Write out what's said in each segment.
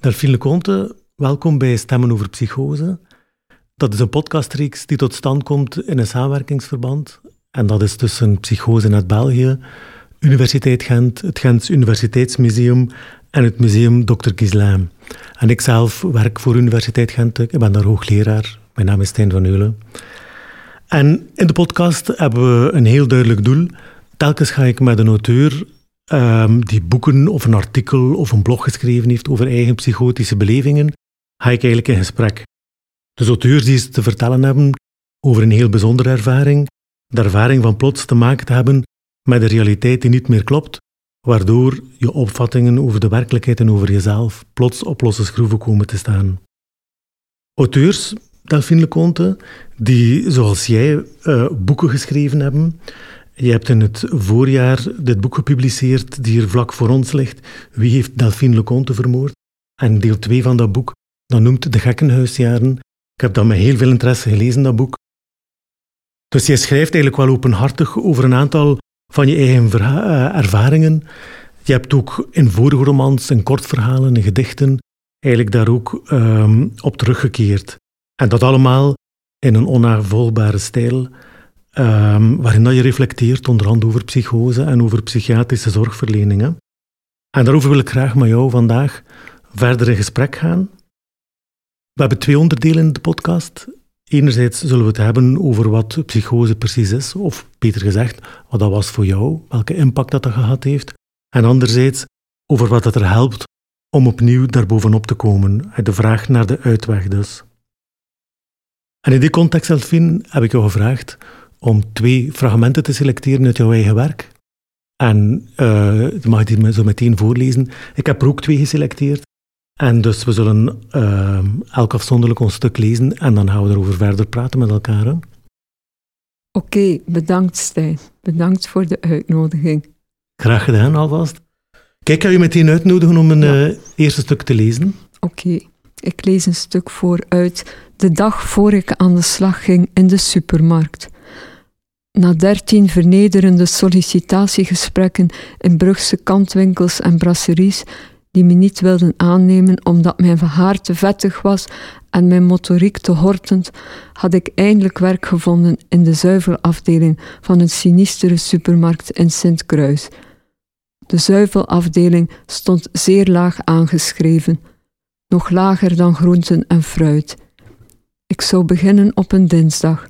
Delphine Leconte, welkom bij Stemmen over Psychose. Dat is een podcastreeks die tot stand komt in een samenwerkingsverband. En dat is tussen Psychose Net België, Universiteit Gent, het Gents Universiteitsmuseum en het Museum Dr. Gislaim. En ik zelf werk voor Universiteit Gent. Ik ben daar hoogleraar. Mijn naam is Stijn van Eulen. En in de podcast hebben we een heel duidelijk doel. Telkens ga ik met een auteur um, die boeken of een artikel of een blog geschreven heeft over eigen psychotische belevingen, ga ik eigenlijk in gesprek. Dus auteurs die iets te vertellen hebben over een heel bijzondere ervaring, de ervaring van plots te maken te hebben met een realiteit die niet meer klopt, waardoor je opvattingen over de werkelijkheid en over jezelf plots op losse schroeven komen te staan. Auteurs, Delphine Leconte, die zoals jij uh, boeken geschreven hebben, je hebt in het voorjaar dit boek gepubliceerd die hier vlak voor ons ligt. Wie heeft Delphine Leconte vermoord? En deel 2 van dat boek, dat noemt De Gekkenhuisjaren. Ik heb dat met heel veel interesse gelezen, dat boek. Dus je schrijft eigenlijk wel openhartig over een aantal van je eigen eh, ervaringen. Je hebt ook in vorige romans, in kortverhalen, in gedichten, eigenlijk daar ook ehm, op teruggekeerd. En dat allemaal in een onaanvolbare stijl. Um, waarin dat je reflecteert onder andere over psychose en over psychiatrische zorgverleningen. En daarover wil ik graag met jou vandaag verder in gesprek gaan. We hebben twee onderdelen in de podcast. Enerzijds zullen we het hebben over wat psychose precies is, of beter gezegd, wat dat was voor jou, welke impact dat, dat gehad heeft. En anderzijds over wat het er helpt om opnieuw daarbovenop te komen. De vraag naar de uitweg dus. En in die context, Elfien, heb ik jou gevraagd om twee fragmenten te selecteren uit jouw eigen werk. En uh, mag ik die zo meteen voorlezen. Ik heb er ook twee geselecteerd. En dus we zullen uh, elk afzonderlijk ons stuk lezen en dan gaan we erover verder praten met elkaar. Oké, okay, bedankt Stijn. Bedankt voor de uitnodiging. Graag gedaan alvast. Kijk, ik ga je meteen uitnodigen om een ja. uh, eerste stuk te lezen. Oké, ik lees een stuk voor uit de dag voor ik aan de slag ging in de supermarkt. Na dertien vernederende sollicitatiegesprekken in Brugse kantwinkels en brasseries, die me niet wilden aannemen omdat mijn haar te vettig was en mijn motoriek te hortend, had ik eindelijk werk gevonden in de zuivelafdeling van een sinistere supermarkt in Sint-Kruis. De zuivelafdeling stond zeer laag aangeschreven, nog lager dan groenten en fruit. Ik zou beginnen op een dinsdag.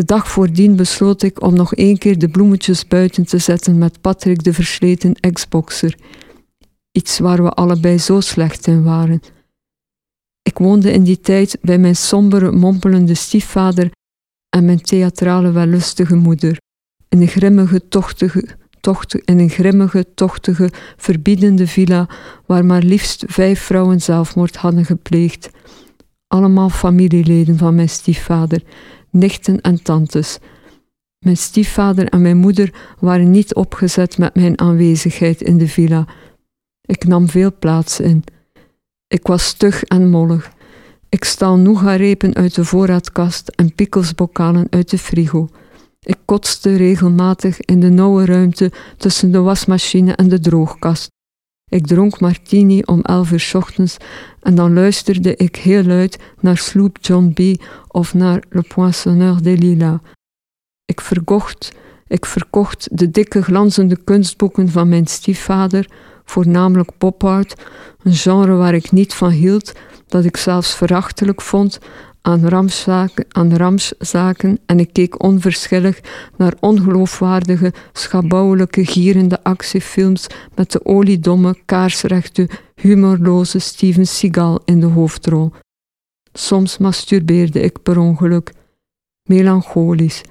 De dag voordien besloot ik om nog één keer de bloemetjes buiten te zetten met Patrick de versleten ex-boxer. Iets waar we allebei zo slecht in waren. Ik woonde in die tijd bij mijn sombere, mompelende stiefvader en mijn theatrale wellustige moeder, in een grimmige, tochtige, tochtige, in een grimmige, tochtige, verbiedende villa waar maar liefst vijf vrouwen zelfmoord hadden gepleegd. Allemaal familieleden van mijn stiefvader, nichten en tantes. Mijn stiefvader en mijn moeder waren niet opgezet met mijn aanwezigheid in de villa. Ik nam veel plaats in. Ik was stug en mollig. Ik stal nougarepen uit de voorraadkast en pikkelsbokalen uit de frigo. Ik kotste regelmatig in de nauwe ruimte tussen de wasmachine en de droogkast. Ik dronk martini om elf uur ochtends en dan luisterde ik heel luid naar Sloop John B. of naar Le Poinçonneur des Lilas. Ik verkocht, ik verkocht de dikke glanzende kunstboeken van mijn stiefvader, voornamelijk pop art, een genre waar ik niet van hield, dat ik zelfs verachtelijk vond, aan ramszaken, aan ramszaken en ik keek onverschillig naar ongeloofwaardige, schabouwelijke, gierende actiefilms met de oliedomme, kaarsrechte, humorloze Steven Seagal in de hoofdrol. Soms masturbeerde ik per ongeluk, melancholisch.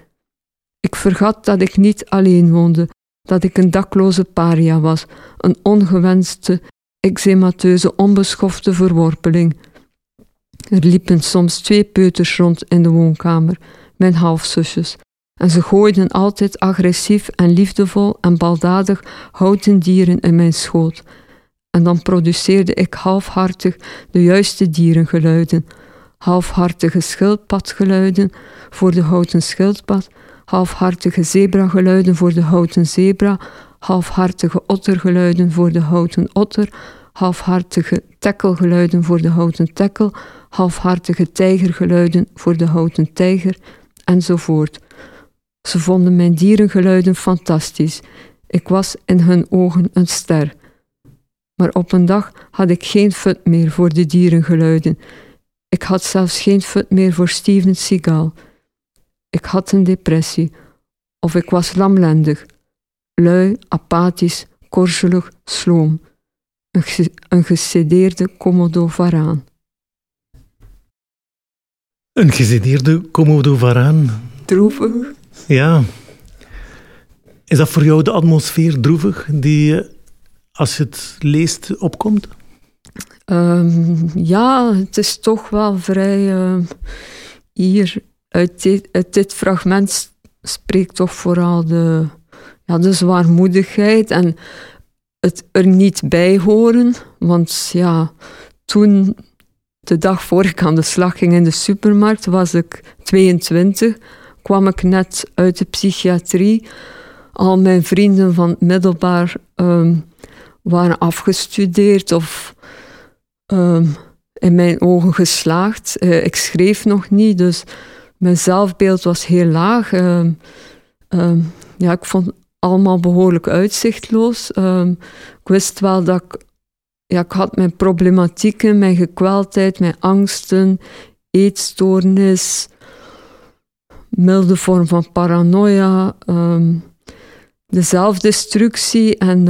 Ik vergat dat ik niet alleen woonde, dat ik een dakloze paria was, een ongewenste, eczemateuze, onbeschofte verworpeling er liepen soms twee peuters rond in de woonkamer, mijn halfzusjes, en ze gooiden altijd agressief en liefdevol en baldadig houten dieren in mijn schoot. En dan produceerde ik halfhartig de juiste dierengeluiden, halfhartige schildpadgeluiden voor de houten schildpad, halfhartige zebrageluiden voor de houten zebra, halfhartige ottergeluiden voor de houten otter, halfhartige tekkelgeluiden voor de houten tekkel, halfhartige tijgergeluiden voor de houten tijger, enzovoort. Ze vonden mijn dierengeluiden fantastisch. Ik was in hun ogen een ster. Maar op een dag had ik geen fut meer voor de dierengeluiden. Ik had zelfs geen fut meer voor Steven Seagal. Ik had een depressie, of ik was lamlendig, lui, apathisch, korzelig, sloom. Een, ge een gecedeerde Komodo varaan. Een gecedeerde Komodo varaan? Droevig. Ja. Is dat voor jou de atmosfeer droevig die als je het leest opkomt? Um, ja, het is toch wel vrij. Uh, hier uit dit, uit dit, fragment spreekt toch vooral de, ja, de zwaarmoedigheid en het er niet bij horen. Want ja, toen, de dag voor ik aan de slag ging in de supermarkt, was ik 22, kwam ik net uit de psychiatrie. Al mijn vrienden van het middelbaar um, waren afgestudeerd of um, in mijn ogen geslaagd. Uh, ik schreef nog niet, dus mijn zelfbeeld was heel laag. Uh, ja, ik vond allemaal behoorlijk uitzichtloos. ik wist wel dat ik, ja, ik had mijn problematieken, mijn gekweldheid, mijn angsten, eetstoornis, milde vorm van paranoia, de zelfdestructie en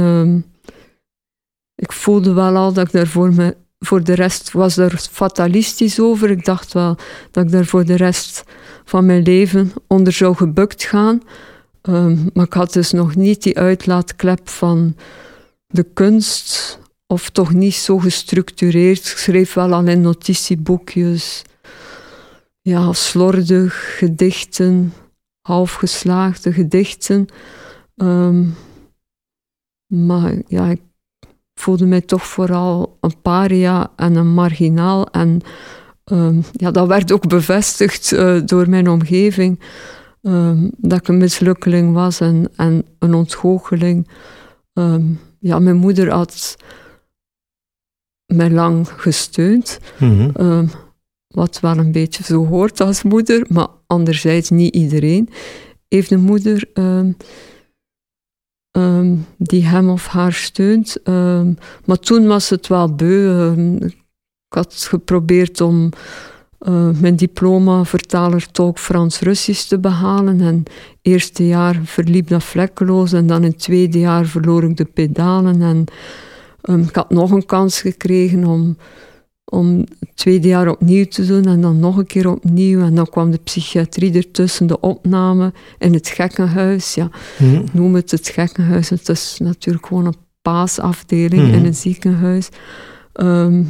ik voelde wel al dat ik daar voor, me, voor de rest was er fatalistisch over. Ik dacht wel dat ik daar voor de rest van mijn leven onder zou gebukt gaan. Ehm, maar ik had dus nog niet die uitlaatklep van de kunst, of toch niet zo gestructureerd. Ik schreef wel al in notitieboekjes, ja, slordig gedichten, halfgeslaagde gedichten. Ehm, maar ja, ik voelde mij toch vooral een paria en een marginaal. En um, ja, dat werd ook bevestigd uh, door mijn omgeving. Um, dat ik een mislukkeling was en, en een ontgoocheling. Um, ja, mijn moeder had mij lang gesteund. Mm -hmm. wat wel een beetje zo hoort als moeder, maar anderzijds niet iedereen heeft een moeder Ehm, die hem of haar steunt. Ehm, maar toen was het wel beu. Ehm, ik had geprobeerd om uh, mijn diploma vertaler-tolk Frans-Russisch te behalen. En het eerste jaar verliep dat vlekkeloos. En dan in het tweede jaar verloor ik de pedalen. En ik had nog een kans gekregen om om het tweede jaar opnieuw te doen en dan nog een keer opnieuw. En dan kwam de psychiatrie ertussen, de opname in het gekkenhuis. Ja, mm. Noem het het gekkenhuis. Het is natuurlijk gewoon een paasafdeling in mhm. een ziekenhuis. Ehm,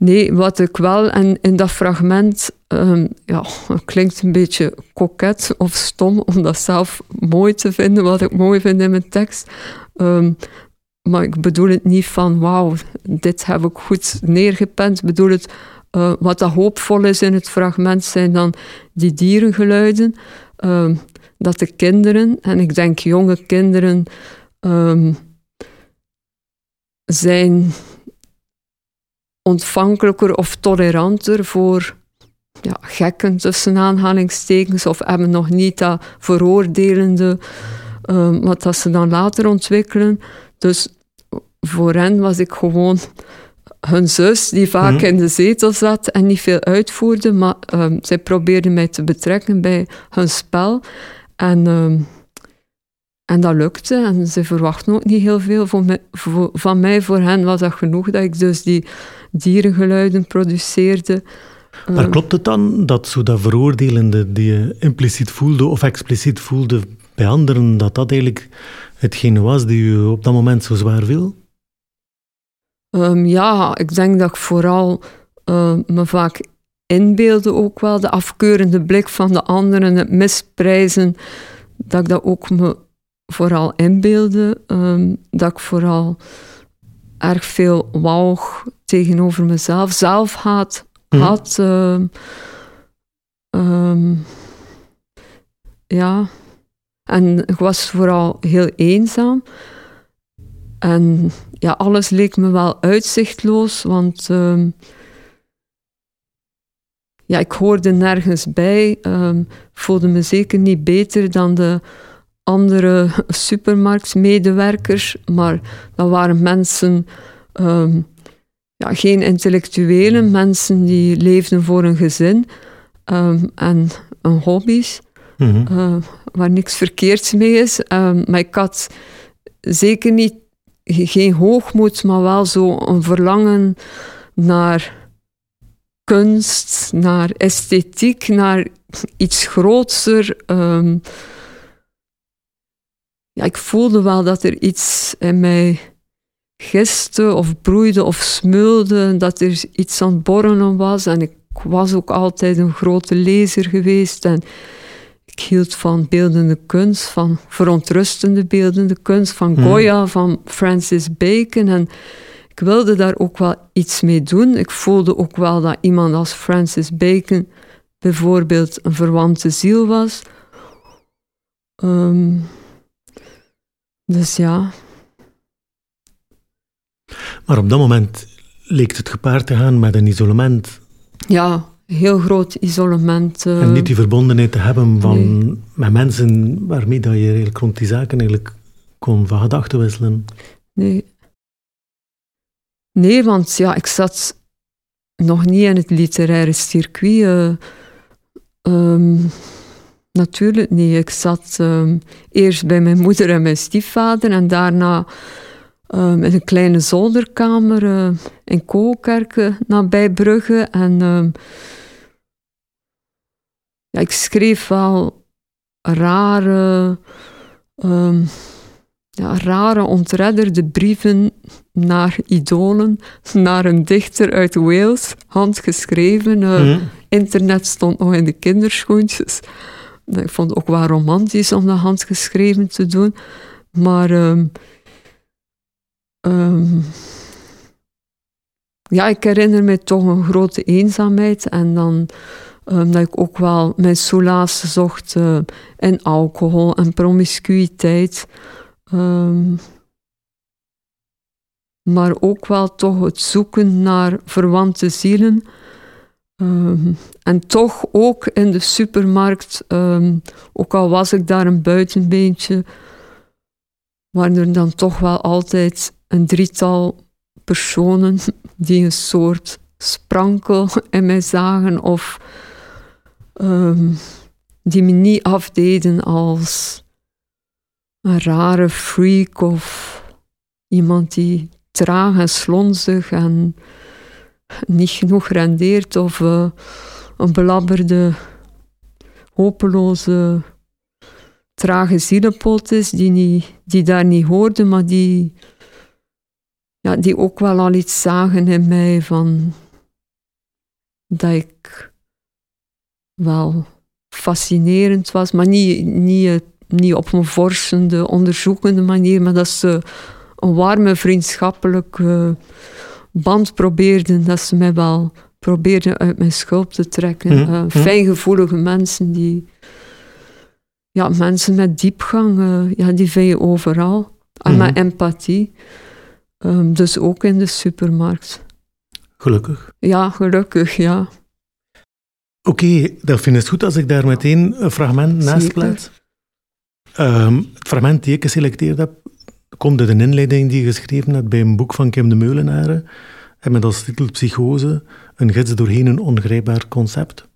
nee, wat ik wel, en in dat fragment, um, ja, klinkt een beetje koket of stom om dat zelf mooi te vinden, wat ik mooi vind in mijn tekst. Um, maar ik bedoel het niet van, wauw, dit heb ik goed neergepend. Ik bedoel het, uh, wat dat hoopvol is in het fragment zijn dan die dierengeluiden. Uh, dat de kinderen, en ik denk jonge kinderen, zijn ontvankelijker of toleranter voor ja, gekken tussen aanhalingstekens of hebben nog niet dat veroordelende um, wat dat ze dan later ontwikkelen. Dus voor hen was ik gewoon hun zus, die vaak mhm. in de zetel zat en niet veel uitvoerde, maar um, zij probeerden mij te betrekken bij hun spel. En, ehm, en dat lukte. En ze verwachten ook niet heel veel mij, van mij. Voor hen was dat genoeg dat ik dus die dierengeluiden produceerde. Maar ehm, klopt het dan dat zo dat veroordelende die je impliciet voelde of expliciet voelde bij anderen, dat dat eigenlijk hetgene was die u op dat moment zo zwaar viel? Um, ja, ik denk dat ik vooral uh, me vaak inbeelde ook wel. De afkeurende blik van de anderen, het misprijzen, dat ik dat ook me vooral inbeelde. Um, dat ik vooral erg veel walg tegenover mezelf, zelfhaat mm. had. Um, ja, en ik was vooral heel eenzaam. En ja, alles leek me wel uitzichtloos, want ehm, ja, ik hoorde nergens bij. Um, voelde me zeker niet beter dan de andere supermarktmedewerkers, maar dat waren mensen, um, ja, geen intellectuele mensen die leefden voor een gezin en een hobby's, mm waar niks verkeerds mee is. maar ik had zeker niet geen hoogmoed, maar wel zo een verlangen naar kunst, naar esthetiek, naar iets groter. Ehm, ja, ik voelde wel dat er iets in mij giste of broeide of smulde, dat er iets aan het borrelen was. En ik was ook altijd een grote lezer geweest en ik hield van beeldende kunst, van verontrustende beeldende kunst, van hmm. Goya, van Francis Bacon. En ik wilde daar ook wel iets mee doen. Ik voelde ook wel dat iemand als Francis Bacon bijvoorbeeld een verwante ziel was. Um, dus ja. Maar op dat moment leek het gepaard te gaan met een isolement. Ja, heel groot isolement. Uh, en niet die verbondenheid te hebben van, met mensen waarmee dat je eigenlijk rond die zaken eigenlijk kon van gedachten wisselen. Nee. Nee, want ja, ik zat nog niet in het literaire circuit. Uh, natuurlijk niet. Ik zat um, eerst bij mijn moeder en mijn stiefvader en daarna um, in een kleine zolderkamer uh, in Koolkerken nabij Brugge. En um, ja, ik schreef wel rare, um, ja, rare ontredderde brieven naar idolen, naar een dichter uit Wales, handgeschreven. Uh, Internet stond nog in de kinderschoentjes. Ik vond het ook wel romantisch om dat handgeschreven te doen. Maar um, um, ja, ik herinner me toch een grote eenzaamheid. En dan um, dat ik ook wel mijn solace zocht uh, in alcohol en promiscuïteit. Um, maar ook wel toch het zoeken naar verwante zielen. En toch ook in de supermarkt, ook al was ik daar een buitenbeentje, waren er dan toch wel altijd een drietal personen die een soort sprankel in mij zagen of um, die me niet afdeden als een rare freak of iemand die traag en slonzig en niet genoeg rendeert of uh, een belabberde, hopeloze, trage zielenpot is die, die daar niet hoorde, maar die, ja, die ook wel al iets zagen in mij van dat ik wel fascinerend was, maar niet, niet, niet op een vorschende, onderzoekende manier, maar dat ze een warme, vriendschappelijke band probeerden, dat ze mij wel probeerden uit mijn schulp te trekken. Mm, uh, fijngevoelige mensen die... Ja, mensen met diepgang, uh, ja, die vind je overal. En met mhm. empathie. Um, dus ook in de supermarkt. Gelukkig. Ja, gelukkig, ja. Oké, okay, dat vind ik goed als ik daar meteen een fragment naast plaats. Um, het fragment die ik geselecteerd heb, komt uit een inleiding die je geschreven hebt bij een boek van Kim de Meulenaren. En met als titel Psychose, een gids doorheen een ongrijpbaar concept.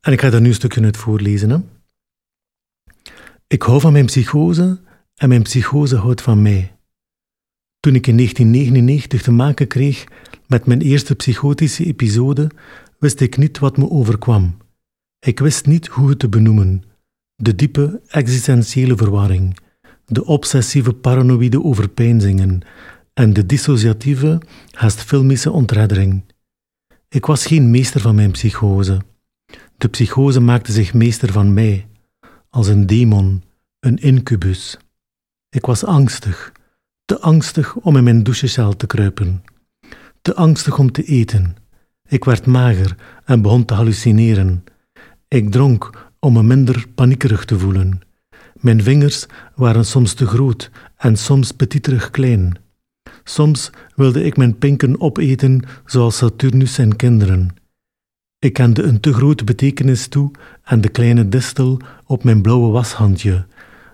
En ik ga daar nu een stukje uit voorlezen. Hè. Ik hou van mijn psychose en mijn psychose houdt van mij. Toen ik in 1999 te maken kreeg met mijn eerste psychotische episode, wist ik niet wat me overkwam. Ik wist niet hoe het te benoemen. De diepe existentiële verwarring, de obsessieve paranoïde overpeinzingen en de dissociatieve, haast filmische ontreddering. Ik was geen meester van mijn psychose. De psychose maakte zich meester van mij, als een demon, een incubus. Ik was angstig, te angstig om in mijn douchecel te kruipen, te angstig om te eten, ik werd mager en begon te hallucineren. Ik dronk om me minder paniekerig te voelen. Mijn vingers waren soms te groot en soms petiterig klein. Soms wilde ik mijn pinken opeten zoals Saturnus zijn kinderen. Ik kende een te grote betekenis toe aan de kleine distel op mijn blauwe washandje.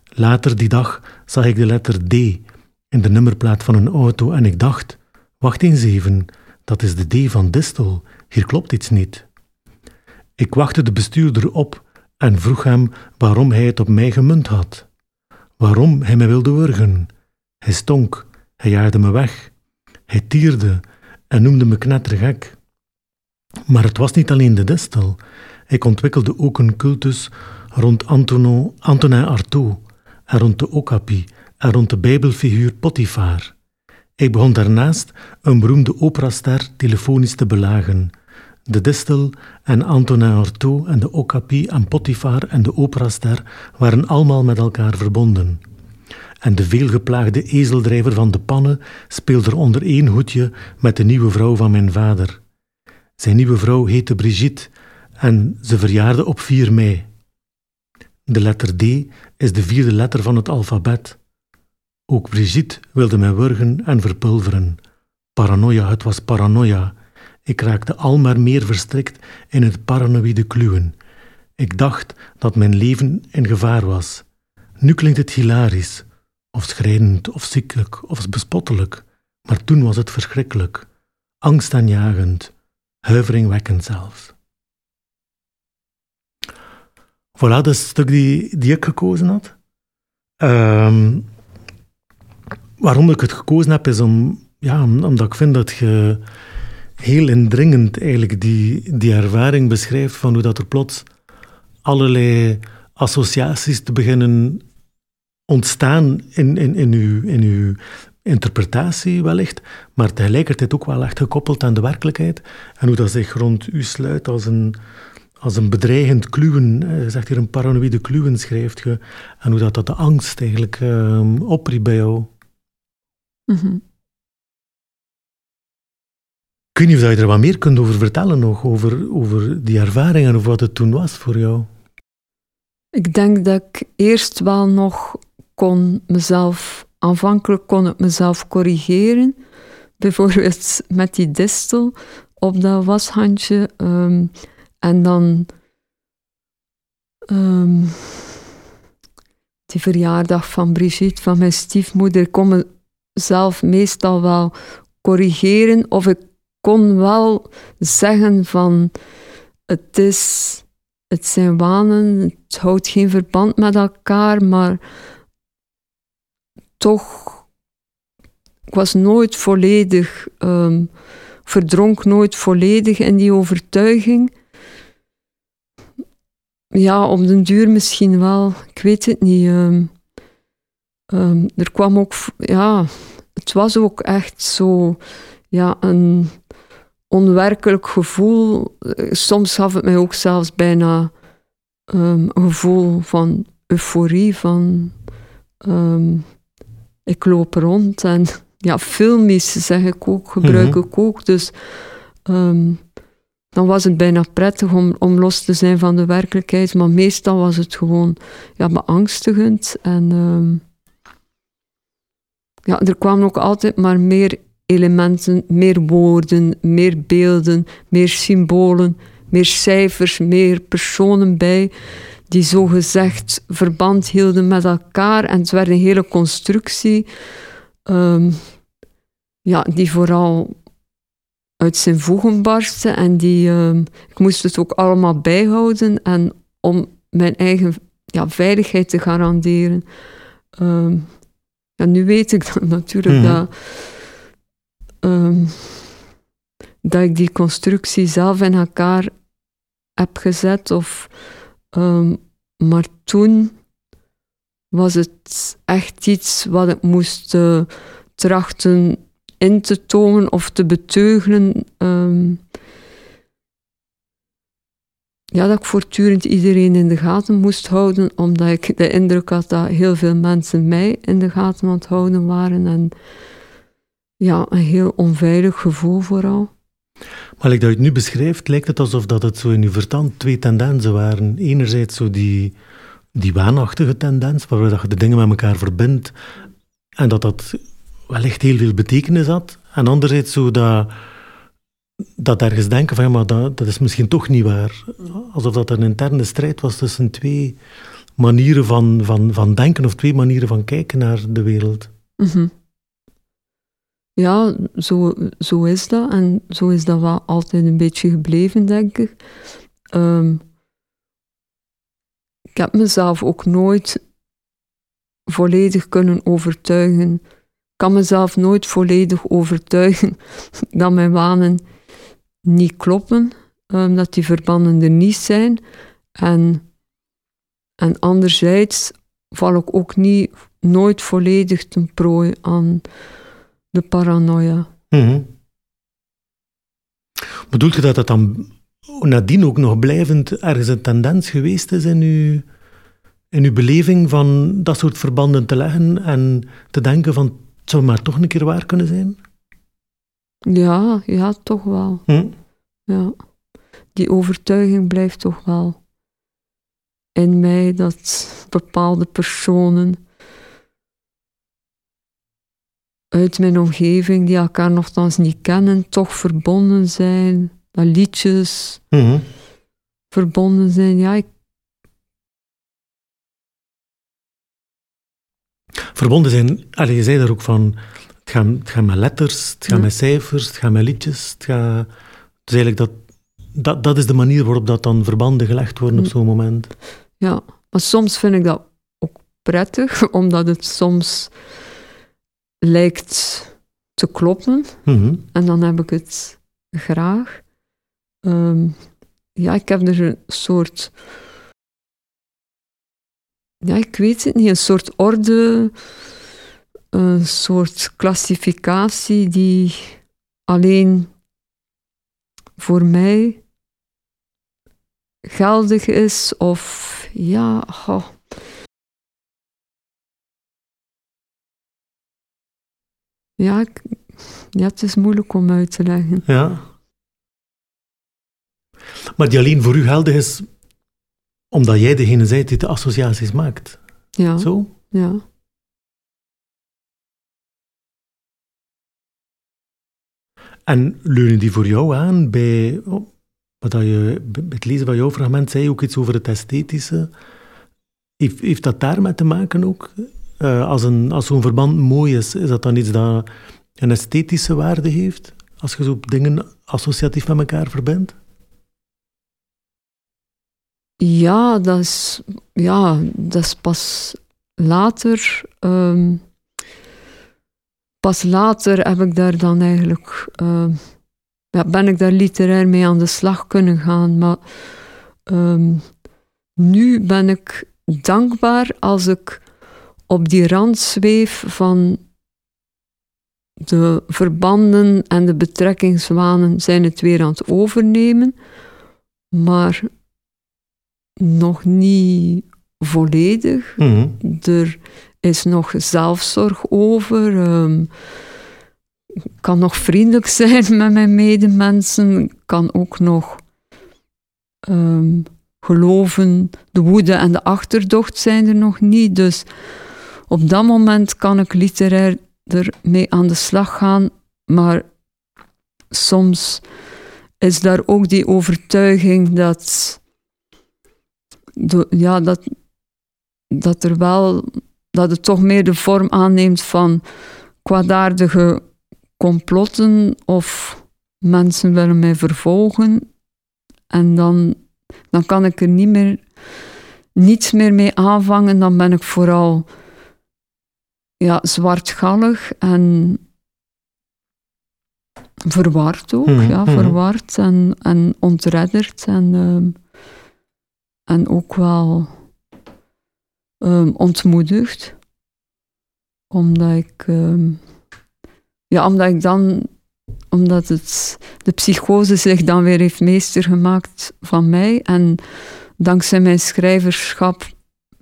Later die dag zag ik de letter D in de nummerplaat van een auto en ik dacht: wacht eens even, dat is de D van distel, hier klopt iets niet. Ik wachtte de bestuurder op en vroeg hem waarom hij het op mij gemunt had. Waarom hij me wilde wurgen. Hij stonk, hij jaagde me weg. Hij tierde en noemde me knettergek. Maar het was niet alleen de distel. Ik ontwikkelde ook een cultus rond Antonin Artaud en rond de Okapi rond de bijbelfiguur Potifar. Ik begon daarnaast een beroemde operaster telefonisch te belagen. De Distel en Antonin Artaud en de Okapi en Potifar en de operaster waren allemaal met elkaar verbonden. En de veelgeplaagde ezeldrijver van de pannen speelde er onder één hoedje met de nieuwe vrouw van mijn vader. Zijn nieuwe vrouw heette Brigitte en ze verjaarde op 4 mei. De letter D is de vierde letter van het alfabet. Ook Brigitte wilde mij wurgen en verpulveren. Paranoia, het was paranoia. Ik raakte al maar meer verstrikt in het paranoïde kluwen. Ik dacht dat mijn leven in gevaar was. Nu klinkt het hilarisch, of schrijnend, of ziekelijk, of bespottelijk, maar toen was het verschrikkelijk, angstaanjagend, huiveringwekkend zelfs. Voilà, dat het stuk die, die ik gekozen had. Ehm, waarom ik het gekozen heb, is om, ja, omdat ik vind dat je heel indringend eigenlijk die, die ervaring beschrijft van hoe dat er plots allerlei associaties te beginnen ontstaan in, in, in, uw, in uw interpretatie wellicht, maar tegelijkertijd ook wel echt gekoppeld aan de werkelijkheid en hoe dat zich rond u sluit als een, als een bedreigend kluwen, je zegt hier een paranoïde kluwen schrijft je, en hoe dat, dat de angst eigenlijk uh, opriep bij jou. Mm Ik weet niet of je er wat meer kunt over vertellen nog, over, over die ervaringen of wat het toen was voor jou. Ik denk dat ik eerst wel nog kon mezelf, aanvankelijk kon ik mezelf corrigeren. Bijvoorbeeld met die distel op dat washandje. Um, en dan um, die verjaardag van Brigitte, van mijn stiefmoeder, kon mezelf meestal wel corrigeren. Of ik kon wel zeggen van het is, het zijn wanen, het houdt geen verband met elkaar, maar toch, ik was nooit volledig, um, verdronk nooit volledig in die overtuiging. Ja, op den duur misschien wel, ik weet het niet. Um, um, er kwam ook, ja, het was ook echt zo, ja, een onwerkelijk gevoel. Soms gaf het mij ook zelfs bijna um, een gevoel van euforie, van ik loop rond en ja, filmisch zeg ik ook, gebruik mhm. ik ook. Dus um, dan was het bijna prettig om, om los te zijn van de werkelijkheid, maar meestal was het gewoon ja, beangstigend. En ja, er kwamen ook altijd maar meer elementen, meer woorden, meer beelden, meer symbolen, meer cijfers, meer personen bij die zogezegd verband hielden met elkaar. En het werd een hele constructie um, ja, die vooral uit zijn voegen barstte. En die, um, ik moest het ook allemaal bijhouden. En om mijn eigen ja, veiligheid te garanderen. Um, ja, nu weet ik dan natuurlijk mm dat, dat ik die constructie zelf in elkaar heb gezet. Of Um, maar toen was het echt iets wat ik moest uh, trachten in te tonen of te beteugelen. Um, ja, dat ik voortdurend iedereen in de gaten moest houden, omdat ik de indruk had dat heel veel mensen mij in de gaten aan houden waren. En ja, een heel onveilig gevoel vooral. Maar ik dat je het nu beschrijft, lijkt het alsof dat het zo in je verstand twee tendensen waren. Enerzijds zo die die waanachtige tendens, waarbij dat je de dingen met elkaar verbindt en dat dat wellicht heel veel betekenis had. En anderzijds zo dat, dat ergens denken van ja, maar dat, dat is misschien toch niet waar. Alsof dat een interne strijd was tussen twee manieren van, van, van denken of twee manieren van kijken naar de wereld. Mhm. Ja, zo, zo is dat. En zo is dat wel altijd een beetje gebleven, denk ik. Ehm, ik heb mezelf ook nooit volledig kunnen overtuigen. Ik kan mezelf nooit volledig overtuigen dat mijn wanen niet kloppen, um, dat die verbanden er niet zijn. En, en anderzijds val ik ook niet, nooit volledig ten prooi aan de paranoia. Mm Bedoelt je dat dat dan nadien ook nog blijvend ergens een tendens geweest is in uw, in uw beleving van dat soort verbanden te leggen en te denken van het zou maar toch een keer waar kunnen zijn? Ja, ja, toch wel. Hm? Ja. Die overtuiging blijft toch wel in mij dat bepaalde personen uit mijn omgeving die elkaar nogthans niet kennen, toch verbonden zijn. Dat liedjes Mhm. verbonden zijn. Ja, ik, Verbonden zijn, allee, je zei daar ook van, het gaat, het gaat met letters, het gaat Ja. met cijfers, het gaat met liedjes. Het gaat, dus eigenlijk dat, dat, dat is de manier waarop dat dan verbanden gelegd worden op zo'n moment. ja. Maar soms vind ik dat ook prettig, omdat het soms lijkt te kloppen. Mhm. En dan heb ik het graag. Ehm, ja, ik heb er een soort. Ja, ik weet het niet. Een soort orde. Een soort klassificatie die alleen voor mij geldig is. Of ja. Ja, ik, ja, het is moeilijk om uit te leggen. Ja. Maar die alleen voor u geldig is omdat jij degene bent die de associaties maakt. Ja, Zo? ja. En leunen die voor jou aan bij oh, wat je bij het lezen van jouw fragment zei, ook iets over het esthetische. Heeft, heeft dat daarmee te maken ook? Eh, als een, als zo'n verband mooi is, is dat dan iets dat een esthetische waarde heeft? Als je zo dingen associatief met elkaar verbindt? Ja, dat is, ja, dat is pas later. ehm, pas later heb ik daar dan eigenlijk. ehm, ja, ben ik daar literair mee aan de slag kunnen gaan. Maar ehm, nu ben ik dankbaar als ik op die rand zweef van de verbanden en de betrekkingswanen zijn het weer aan het overnemen. Maar nog niet volledig. Mhm. Er is nog zelfzorg over. ik kan nog vriendelijk zijn met mijn medemensen. Kan ook nog ehm, geloven. De woede en de achterdocht zijn er nog niet. Dus op dat moment kan ik literair ermee aan de slag gaan. Maar soms is daar ook die overtuiging dat ja, dat, dat er wel, dat het toch meer de vorm aanneemt van kwaadaardige complotten of mensen willen mij vervolgen. En dan, dan kan ik er niet meer, niets meer mee aanvangen. Dan ben ik vooral ja, zwartgallig en verward ook. Mhm, ja, mhm. verward en, en ontredderd. En, ehm, en ook wel ehm, ontmoedigd. Omdat ik, ehm, ja, omdat ik dan, omdat het, de psychose zich dan weer heeft meester gemaakt van mij. En dankzij mijn schrijverschap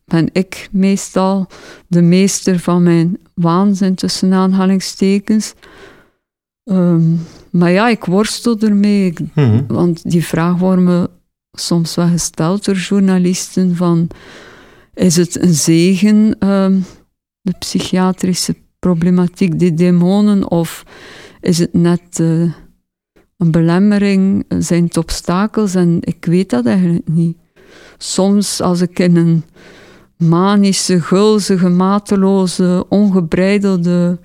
ben ik meestal de meester van mijn waanzin tussen aanhalingstekens. Ehm, maar ja, ik worstel ermee. Ik Mhm. want die vraag wordt me soms wel gesteld door journalisten van is het een zegen, ehm, de psychiatrische problematiek, die demonen, of is het net uh, een belemmering, zijn het obstakels? En ik weet dat eigenlijk niet. Soms als ik in een manische, gulzige, mateloze, ongebreidelde,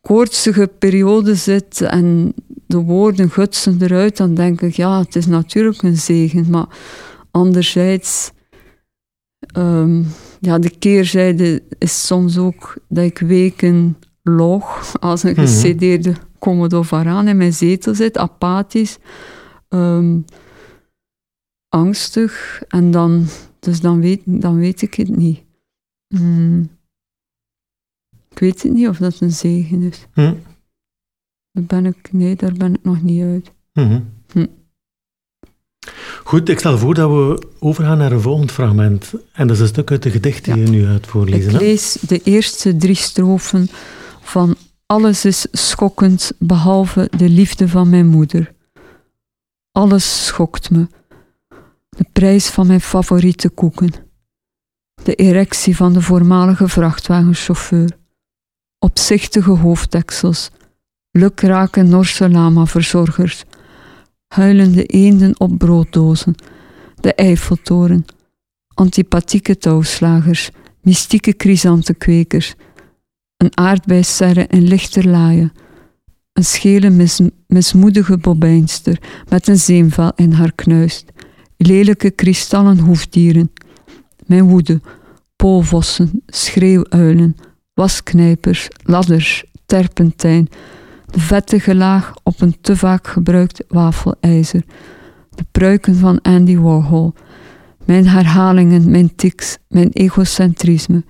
koortsige periode zit en de woorden gutsen eruit, dan denk ik, ja, het is natuurlijk een zegen. Maar anderzijds, um, ja, de keerzijde is soms ook dat ik weken log als een mhm. gecedeerde Commodore Varaan in mijn zetel zit, apathisch, ehm, angstig. En dan, dus dan weet, dan weet ik het niet. Mm. Ik weet het niet of dat een zegen is. Hm. Daar ben ik, nee, daar ben ik nog niet uit. Mhm. Goed, ik stel voor dat we overgaan naar een volgend fragment. En dat is een stuk uit de gedicht die je nu gaat voorlezen. Ik lees de eerste drie strofen van Alles is schokkend, behalve de liefde van mijn moeder. Alles schokt me. De prijs van mijn favoriete koeken. De erectie van de voormalige vrachtwagenchauffeur. Opzichtige hoofddeksels. Lukrake Norse lama-verzorgers. Huilende eenden op brooddozen. De Eiffeltoren. Antipathieke touwslagers. Mystieke chrysantenkwekers een aardbeiserre in lichterlaaien, een schele mis, mismoedige bobijnster met een zeemvel in haar knuist, lelijke kristallen hoefdieren, mijn woede, poolvossen, schreeuwuilen, wasknijpers, ladders, terpentijn, vettige laag op een te vaak gebruikt wafelijzer, de pruiken van Andy Warhol, mijn herhalingen, mijn tics, mijn egocentrisme,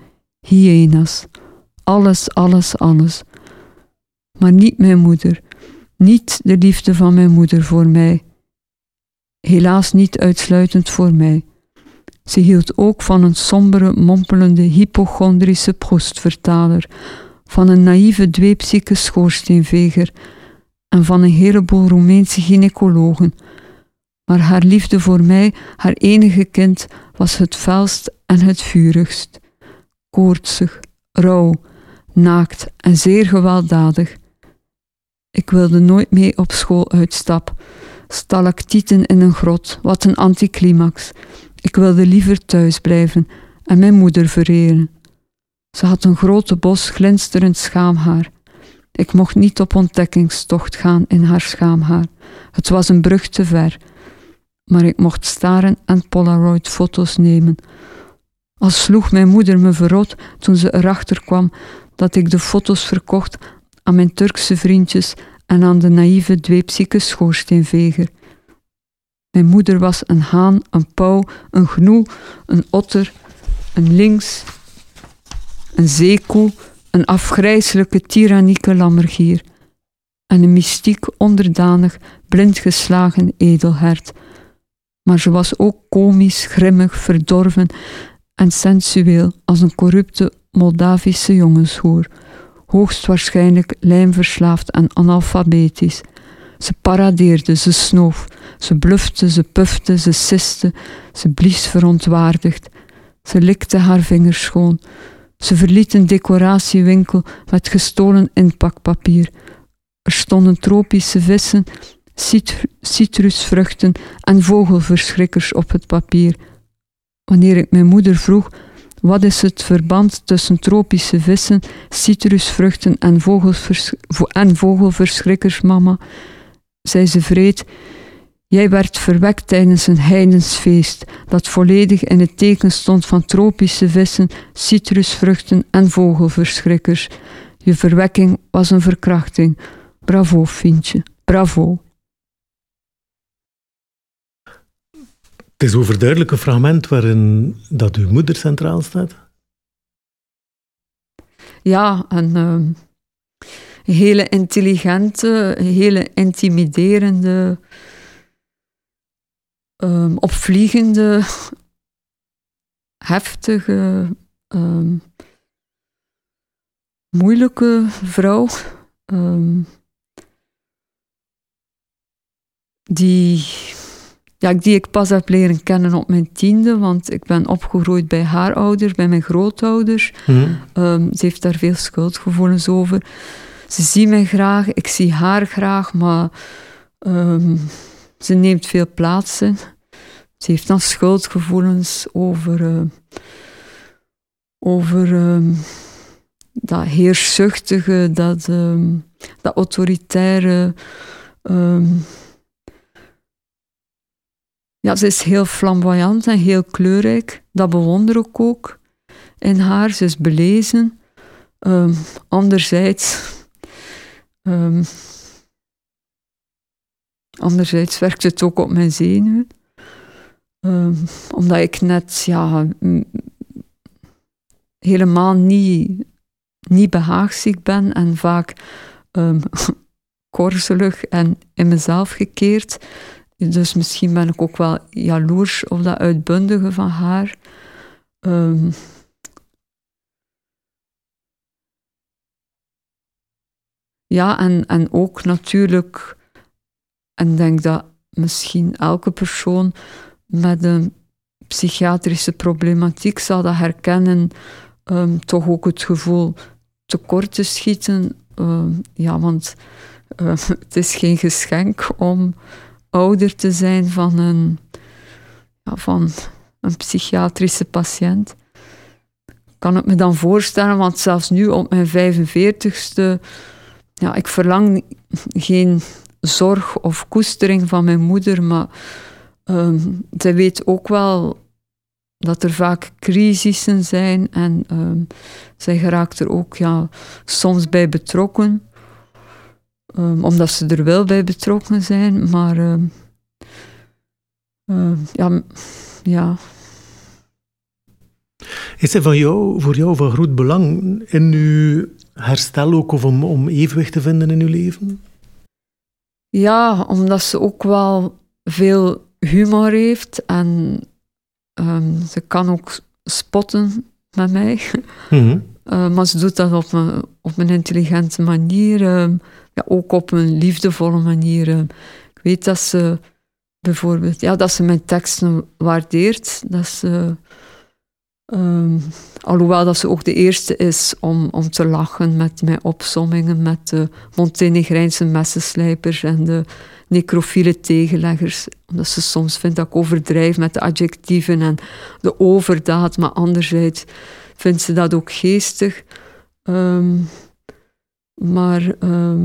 hyena's, alles, alles, alles. Maar niet mijn moeder, niet de liefde van mijn moeder voor mij. Helaas niet uitsluitend voor mij. Ze hield ook van een sombere, mompelende, hypochondrische proestvertaler, van een naïeve, dweepzieke schoorsteenveger en van een heleboel Roemeense gynaecologen. Maar haar liefde voor mij, haar enige kind, was het felst en het vurigst. Koortsig, rauw, naakt en zeer gewelddadig. Ik wilde nooit mee op school uitstap. Stalactieten in een grot, wat een anticlimax. Ik wilde liever thuis blijven en mijn moeder vereren. Ze had een grote bos glinsterend schaamhaar. Ik mocht niet op ontdekkingstocht gaan in haar schaamhaar. Het was een brug te ver. Maar ik mocht staren en Polaroid-foto's nemen. Als sloeg mijn moeder me verrot toen ze erachter kwam dat ik de foto's verkocht aan mijn Turkse vriendjes en aan de naïeve dweepzieke schoorsteenveger. Mijn moeder was een haan, een pauw, een gnoe, een otter, een links, een zeekoe, een afgrijzelijke tyrannieke lammergier en een mystiek onderdanig, blindgeslagen edelhert. Maar ze was ook komisch, grimmig, verdorven en sensueel als een corrupte Moldavische jongenshoer, hoogstwaarschijnlijk lijmverslaafd en analfabetisch. Ze paradeerde, ze snoof, ze blufte, ze pufte, ze siste, ze blies verontwaardigd. Ze likte haar vingers schoon. Ze verliet een decoratiewinkel met gestolen inpakpapier. Er stonden tropische vissen, citrusvruchten en vogelverschrikkers op het papier. Wanneer ik mijn moeder vroeg wat is het verband tussen tropische vissen, citrusvruchten en, vogelverschrikkers, mama? zei ze vreed. Jij werd verwekt tijdens een heidensfeest dat volledig in het teken stond van tropische vissen, citrusvruchten en vogelverschrikkers. Je verwekking was een verkrachting. Bravo, Fientje, bravo. Het is overduidelijk een fragment waarin dat uw moeder centraal staat. Ja, een uh, hele intelligente, hele intimiderende, um, opvliegende, heftige, um, moeilijke vrouw. Um, die ja, die ik pas heb leren kennen op mijn tiende, want ik ben opgegroeid bij haar ouders, bij mijn grootouders. Ehm, ze heeft daar veel schuldgevoelens over. Ze ziet mij graag, ik zie haar graag, maar ehm, ze neemt veel plaats in. Ze heeft dan schuldgevoelens over, eh, over ehm, dat heerszuchtige, dat, ehm, dat autoritaire. ehm. ja, ze is heel flamboyant en heel kleurrijk. Dat bewonder ik ook in haar. Ze is belezen. Anderzijds. anderzijds werkt het ook op mijn zenuwen. Ehm, omdat ik net ja, helemaal niet, niet behaagziek ben en vaak ehm, korzelig en in mezelf gekeerd. Dus misschien ben ik ook wel jaloers op dat uitbundige van haar. Ehm, ja, en, en ook natuurlijk, en denk dat misschien elke persoon met een psychiatrische problematiek zal dat herkennen, ehm, toch ook het gevoel tekort te schieten. Ehm, ja, want eh, het is geen geschenk om ouder te zijn van een, van een psychiatrische patiënt. Kan ik me dan voorstellen, want zelfs nu op mijn 45ste, ja, ik verlang geen zorg of koestering van mijn moeder, maar ehm, zij weet ook wel dat er vaak crisissen zijn en ehm, zij geraakt er ook ja, soms bij betrokken, Ehm, omdat ze er wel bij betrokken zijn, maar ja, ja, Is het van jou, voor jou van groot belang in uw herstel ook, of om, om evenwicht te vinden in uw leven? ja, omdat ze ook wel veel humor heeft en ehm, ze kan ook spotten met mij. Mhm. Uh, maar ze doet dat op een, op een intelligente manier, ehm, ja, ook op een liefdevolle manier. ehm. ik weet dat ze bijvoorbeeld, ja, dat ze mijn teksten waardeert, dat ze, ehm, alhoewel dat ze ook de eerste is om, om te lachen met mijn opsommingen, met de Montenegrijnse messenslijpers en de necrofiele tegenleggers, omdat ze soms vindt dat ik overdrijf met de adjectieven en de overdaad, maar anderzijds vindt ze dat ook geestig. Ehm, maar ehm,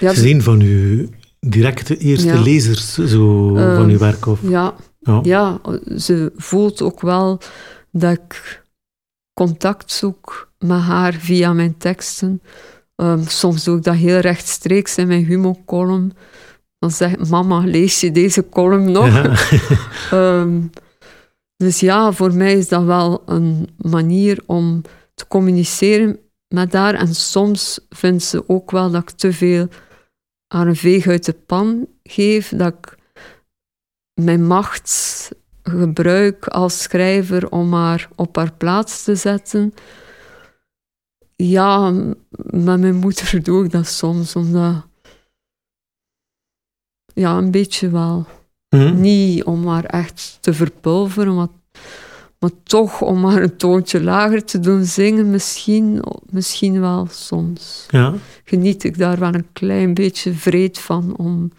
ja, Ze zijn van uw directe eerste Ja. lezers zo, van uw werk? Of? ja, Ja. ja, ze voelt ook wel dat ik contact zoek met haar via mijn teksten. Ehm, soms doe ik dat heel rechtstreeks in mijn humorcolumn. Dan zegt mama, lees je deze column nog? Ja. Ehm, dus ja, voor mij is dat wel een manier om te communiceren met haar. En soms vindt ze ook wel dat ik te veel haar een veeg uit de pan geef. Dat ik mijn macht gebruik als schrijver om haar op haar plaats te zetten. Ja, met mijn moeder doe ik dat soms, omdat... Ja, een beetje wel. Mhm. Niet om haar echt te verpulveren, maar, maar toch om haar een toontje lager te doen zingen, misschien, misschien wel soms. ja. Geniet ik daar wel een klein beetje vreed van om...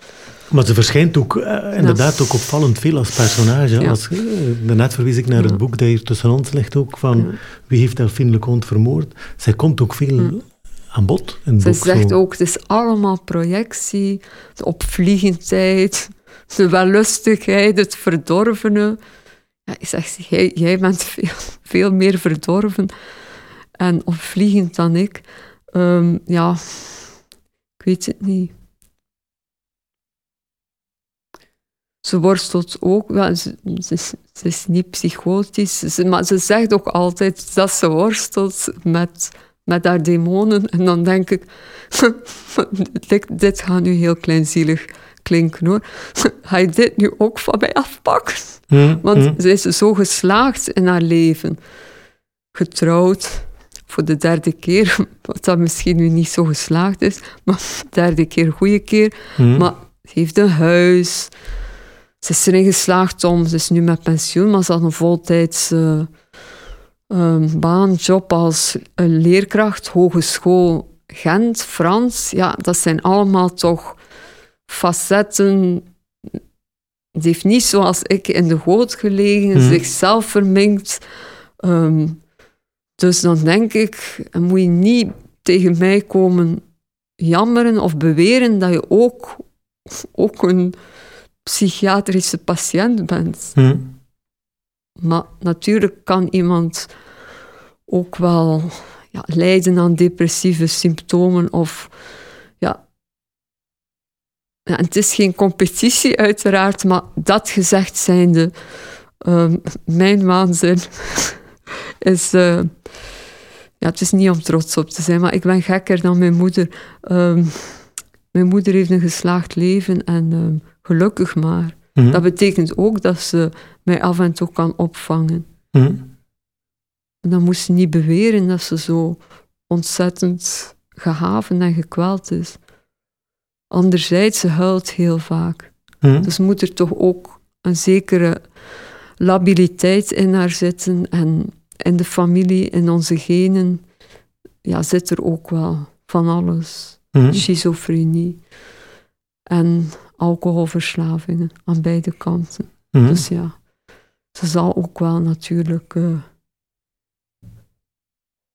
Maar ze verschijnt ook eh, inderdaad ook opvallend veel als personage. Ja. Als, eh, daarnet verwijs ik naar Ja. het boek dat hier tussen ons ligt ook, van. Wie heeft Delphine Leconte vermoord? Zij komt ook veel aan bod in het Ze boek. zegt zo. ook, het is allemaal projectie, de opvliegendheid, de wellustigheid, het verdorvene. Ja, ik zeg, jij, jij bent veel, veel meer verdorven en opvliegend dan ik. Ehm, ja, ik weet het niet. Ze worstelt ook, ja, ze, ze, is- ze is niet psychotisch, ze- maar ze zegt ook altijd dat ze worstelt met, met haar demonen. En dan denk ik, dit, dit gaat nu heel kleinzielig klinken hoor. Ga je dit nu ook van mij afpakken? Want hm. ze is zo geslaagd in haar leven. Getrouwd voor de derde keer, wat dat misschien nu niet zo geslaagd is, maar de derde keer goede keer. Maar ze heeft een huis. Ze is erin geslaagd om, ze is nu met pensioen, maar ze had een voltijdse um, baan, job als een leerkracht, hogeschool Gent, Frans. Ja, dat zijn allemaal toch facetten. Ze heeft niet zoals ik in de goot gelegen, mhm. zichzelf verminkt. Ehm, dus dan denk ik, moet je niet tegen mij komen jammeren of beweren dat je ook, ook een psychiatrische patiënt bent. Hm. Maar natuurlijk kan iemand ook wel ja, lijden aan depressieve symptomen of ja, ja, het is geen competitie uiteraard, maar dat gezegd zijnde, uh, mijn waanzin is, uh, ja, het is niet om trots op te zijn, maar ik ben gekker dan mijn moeder. Um, mijn moeder heeft een geslaagd leven en um, gelukkig maar. Mhm. Dat betekent ook dat ze mij af en toe kan opvangen. Mm. Dan moest ze niet beweren dat ze zo ontzettend gehaven en gekweld is. Anderzijds, ze huilt heel vaak. Mhm. Dus moet er toch ook een zekere labiliteit in haar zitten. En in de familie, in onze genen, ja, zit er ook wel van alles. Mm. Schizofrenie. En alcoholverslavingen aan beide kanten. Mhm. Dus ja, ze zal ook wel natuurlijk. Uh,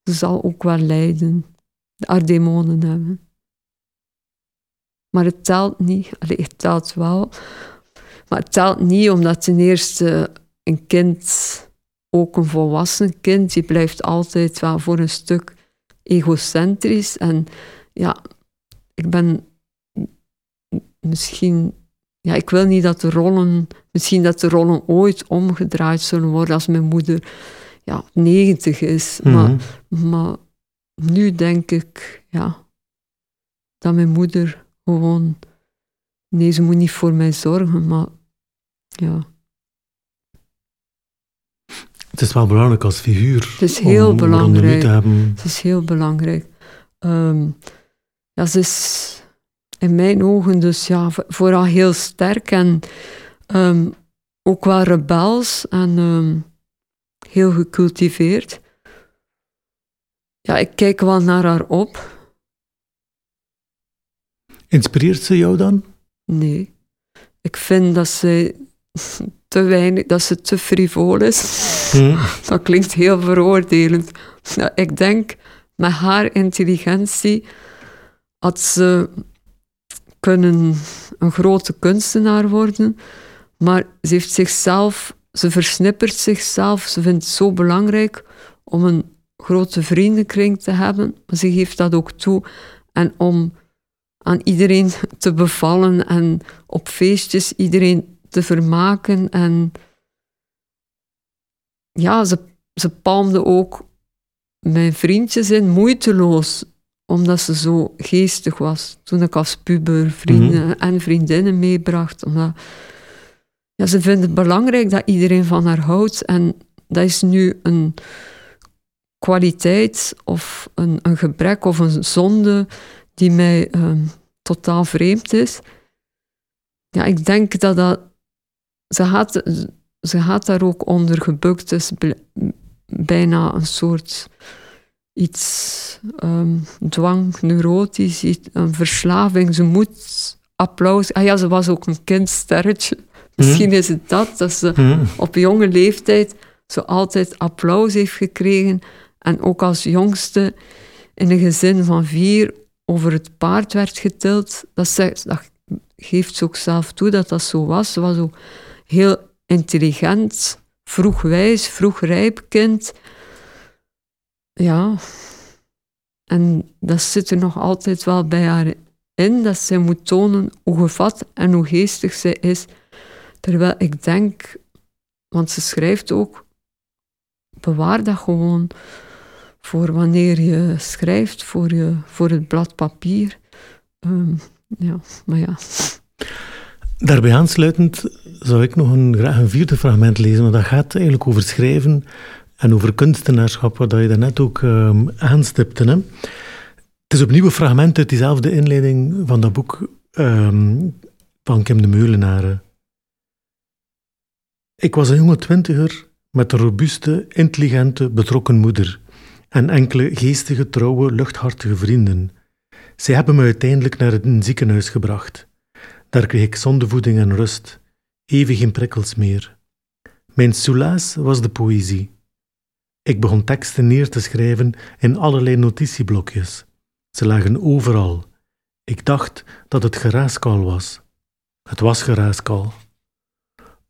ze zal ook wel lijden, haar demonen hebben. Maar het telt niet, Allee, het telt wel, maar het telt niet omdat ten eerste een kind, ook een volwassen kind, die blijft altijd wel voor een stuk egocentrisch. En ja, ik ben misschien, ja, ik wil niet dat de rollen, misschien dat de rollen ooit omgedraaid zullen worden als mijn moeder ja, 90 is. maar, mhm. maar nu denk ik, ja, dat mijn moeder gewoon, nee, ze moet niet voor mij zorgen, maar ja. Het is wel belangrijk als figuur. Het is heel belangrijk. Het is heel belangrijk. Um, ja, ze is in mijn ogen dus ja, vooral heel sterk en um, ook wel rebels en um, heel gecultiveerd. Ja, ik kijk wel naar haar op. Inspireert ze jou dan? Nee. Ik vind dat ze te weinig, dat ze te frivol is. Hmm. Dat klinkt heel veroordelend. ik denk, met haar intelligentie had ze kunnen een grote kunstenaar worden, maar ze heeft zichzelf, ze versnippert zichzelf, ze vindt het zo belangrijk om een grote vriendenkring te hebben, maar ze geeft dat ook toe. En om aan iedereen te bevallen en op feestjes iedereen te vermaken. En ja, ze, ze palmde ook mijn vriendjes in moeiteloos omdat ze zo geestig was. Toen ik als puber vrienden mhm. en vriendinnen meebracht. Omdat, ja, ze vindt het belangrijk dat iedereen van haar houdt. En dat is nu een kwaliteit of een, een gebrek of een zonde die mij ehm, totaal vreemd is. Ja, ik denk dat dat... Ze gaat, ze gaat daar ook onder gebukt. Dus bijna een soort iets um, dwang, neurotisch, een verslaving. Ze moet applaus. Ah ja, ze was ook een kindsterretje. Misschien mhm. is het dat, dat ze mhm. op jonge leeftijd zo altijd applaus heeft gekregen. En ook als jongste in een gezin van vier over het paard werd getild. Dat, zegt, dat geeft ze ook zelf toe dat dat zo was. Ze was ook heel intelligent, vroeg wijs, vroeg rijp kind. Ja. En dat zit er nog altijd wel bij haar in, dat zij moet tonen hoe gevat en hoe geestig zij is. Terwijl ik denk, want ze schrijft ook, bewaar dat gewoon voor wanneer je schrijft, voor, je, voor het blad papier. Um, ja, maar ja. Daarbij aansluitend zou ik nog een, graag een vierde fragment lezen, want dat gaat eigenlijk over schrijven en over kunstenaarschap, wat je daarnet ook um, aanstipte. Hè. Het is opnieuw een fragment uit diezelfde inleiding van dat boek um, van Kim de Meulenaren. Ik was een jonge twintiger met een robuuste, intelligente, betrokken moeder en enkele geestige, trouwe, luchthartige vrienden. Zij hebben me uiteindelijk naar een ziekenhuis gebracht. Daar kreeg ik zondevoeding en rust, even geen prikkels meer. Mijn soelaas was de poëzie. Ik begon teksten neer te schrijven in allerlei notitieblokjes. Ze lagen overal. Ik dacht dat het geraaskal was. Het was geraaskal.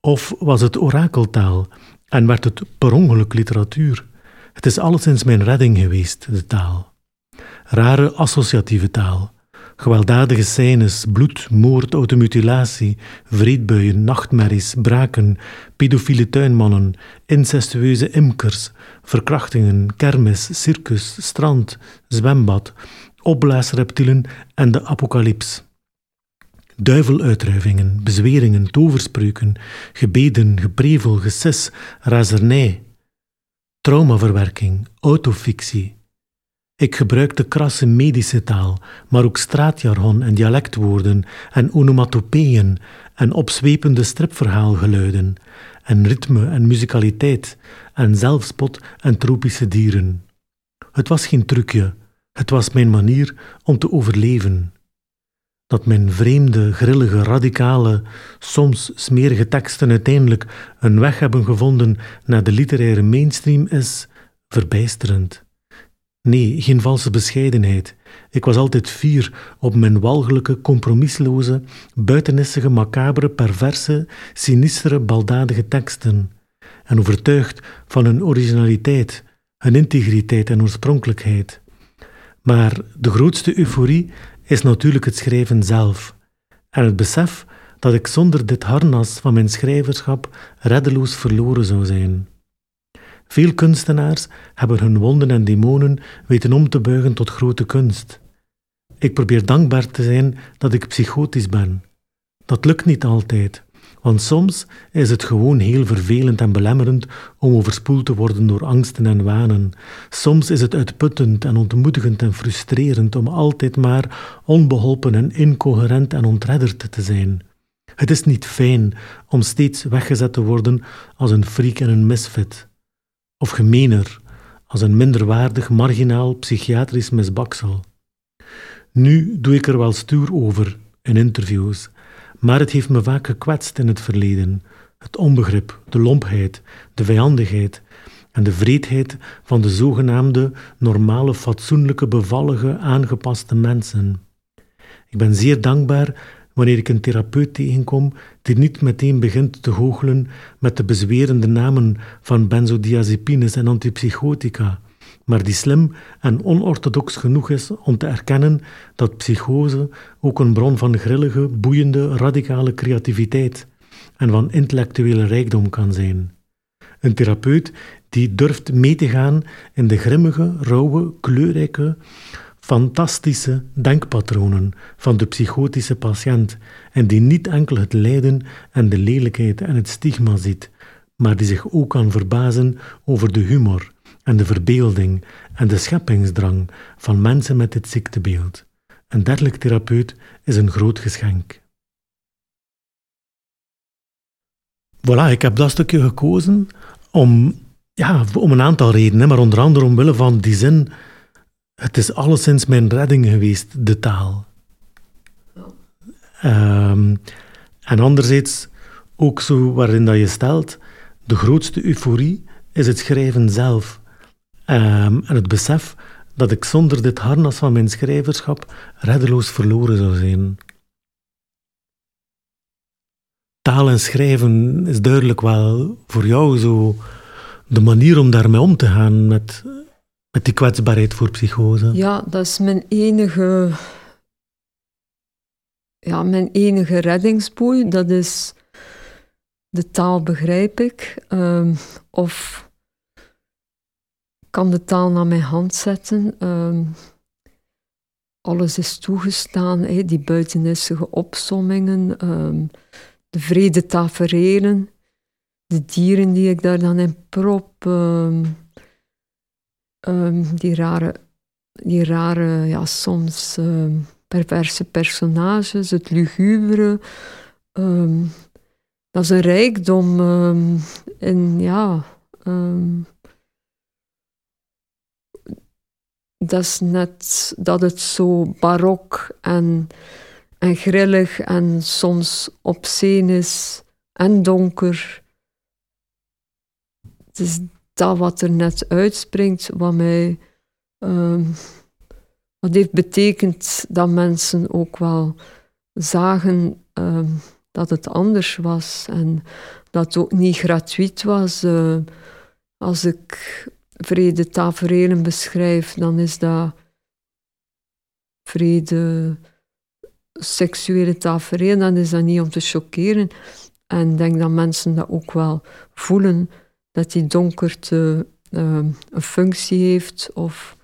Of was het orakeltaal en werd het per ongeluk literatuur? Het is alleszins mijn redding geweest, de taal. Rare associatieve taal. Gewelddadige scènes, bloed, moord, automutilatie, vreedbuien, nachtmerries, braken, pedofiele tuinmannen, incestueuze imkers, verkrachtingen, kermis, circus, strand, zwembad, opblaasreptielen en de apocalyps. Duiveluitruivingen, bezweringen, toverspreuken, gebeden, geprevel, gesis, razernij, traumaverwerking, autofictie. Ik gebruikte krasse medische taal, maar ook straatjargon en dialectwoorden en onomatopeeën en opzwepende stripverhaalgeluiden en ritme en muzikaliteit en zelfspot en tropische dieren. Het was geen trucje, het was mijn manier om te overleven. Dat mijn vreemde, grillige, radicale, soms smerige teksten uiteindelijk een weg hebben gevonden naar de literaire mainstream is verbijsterend. Nee, geen valse bescheidenheid. Ik was altijd fier op mijn walgelijke, compromisloze, buitenissige, macabere, perverse, sinistere, baldadige teksten. En overtuigd van hun originaliteit, hun integriteit en oorspronkelijkheid. Maar de grootste euforie is natuurlijk het schrijven zelf. En het besef dat ik zonder dit harnas van mijn schrijverschap reddeloos verloren zou zijn. Veel kunstenaars hebben hun wonden en demonen weten om te buigen tot grote kunst. Ik probeer dankbaar te zijn dat ik psychotisch ben. Dat lukt niet altijd, want soms is het gewoon heel vervelend en belemmerend om overspoeld te worden door angsten en wanen. Soms is het uitputtend en ontmoedigend en frustrerend om altijd maar onbeholpen en incoherent en ontredderd te zijn. Het is niet fijn om steeds weggezet te worden als een freak en een misfit of gemener, als een minderwaardig, marginaal psychiatrisch misbaksel. Nu doe ik er wel stoer over in interviews, maar het heeft me vaak gekwetst in het verleden. Het onbegrip, de lompheid, de vijandigheid en de vreedheid van de zogenaamde normale, fatsoenlijke, bevallige, aangepaste mensen. Ik ben zeer dankbaar wanneer ik een therapeut tegenkom die niet meteen begint te goochelen met de bezwerende namen van benzodiazepines en antipsychotica, maar die slim en onorthodox genoeg is om te erkennen dat psychose ook een bron van grillige, boeiende, radicale creativiteit en van intellectuele rijkdom kan zijn. Een therapeut die durft mee te gaan in de grimmige, rauwe, kleurrijke, fantastische denkpatronen van de psychotische patiënt en die niet enkel het lijden en de lelijkheid en het stigma ziet, maar die zich ook kan verbazen over de humor en de verbeelding en de scheppingsdrang van mensen met dit ziektebeeld. Een dergelijk therapeut is een groot geschenk. Voilà, ik heb dat stukje gekozen om, ja, om een aantal redenen, maar onder andere omwille van die zin het is alleszins mijn redding geweest, de taal. Um, en anderzijds ook zo waarin dat je stelt, de grootste euforie is het schrijven zelf. Um, en het besef dat ik zonder dit harnas van mijn schrijverschap reddeloos verloren zou zijn. Taal en schrijven is duidelijk wel voor jou zo de manier om daarmee om te gaan met met die kwetsbaarheid voor psychose? Ja, dat is mijn enige, ja, mijn enige reddingsboei. Dat is de taal begrijp ik. Um, of kan de taal naar mijn hand zetten. Um, alles is toegestaan, die buitenissige opsommingen, um, de vrede taferelen, de dieren die ik daar dan in prop. Ehm, die rare, die rare ja, soms um, perverse personages, het lugubere, um, dat is een rijkdom in, ja... Dat is net dat het zo barok en, en grillig en soms obscene is en donker. Het is dat wat er net uitspringt, wat mij. Um, wat heeft betekend dat mensen ook wel zagen um, dat het anders was en dat het ook niet gratuit was. Uh, als ik vrede tafereelen beschrijf, dan is dat vrede seksuele tafereel, dan is dat niet om te choqueren. En ik denk dat mensen dat ook wel voelen, dat die donkerte uh, een functie heeft. Of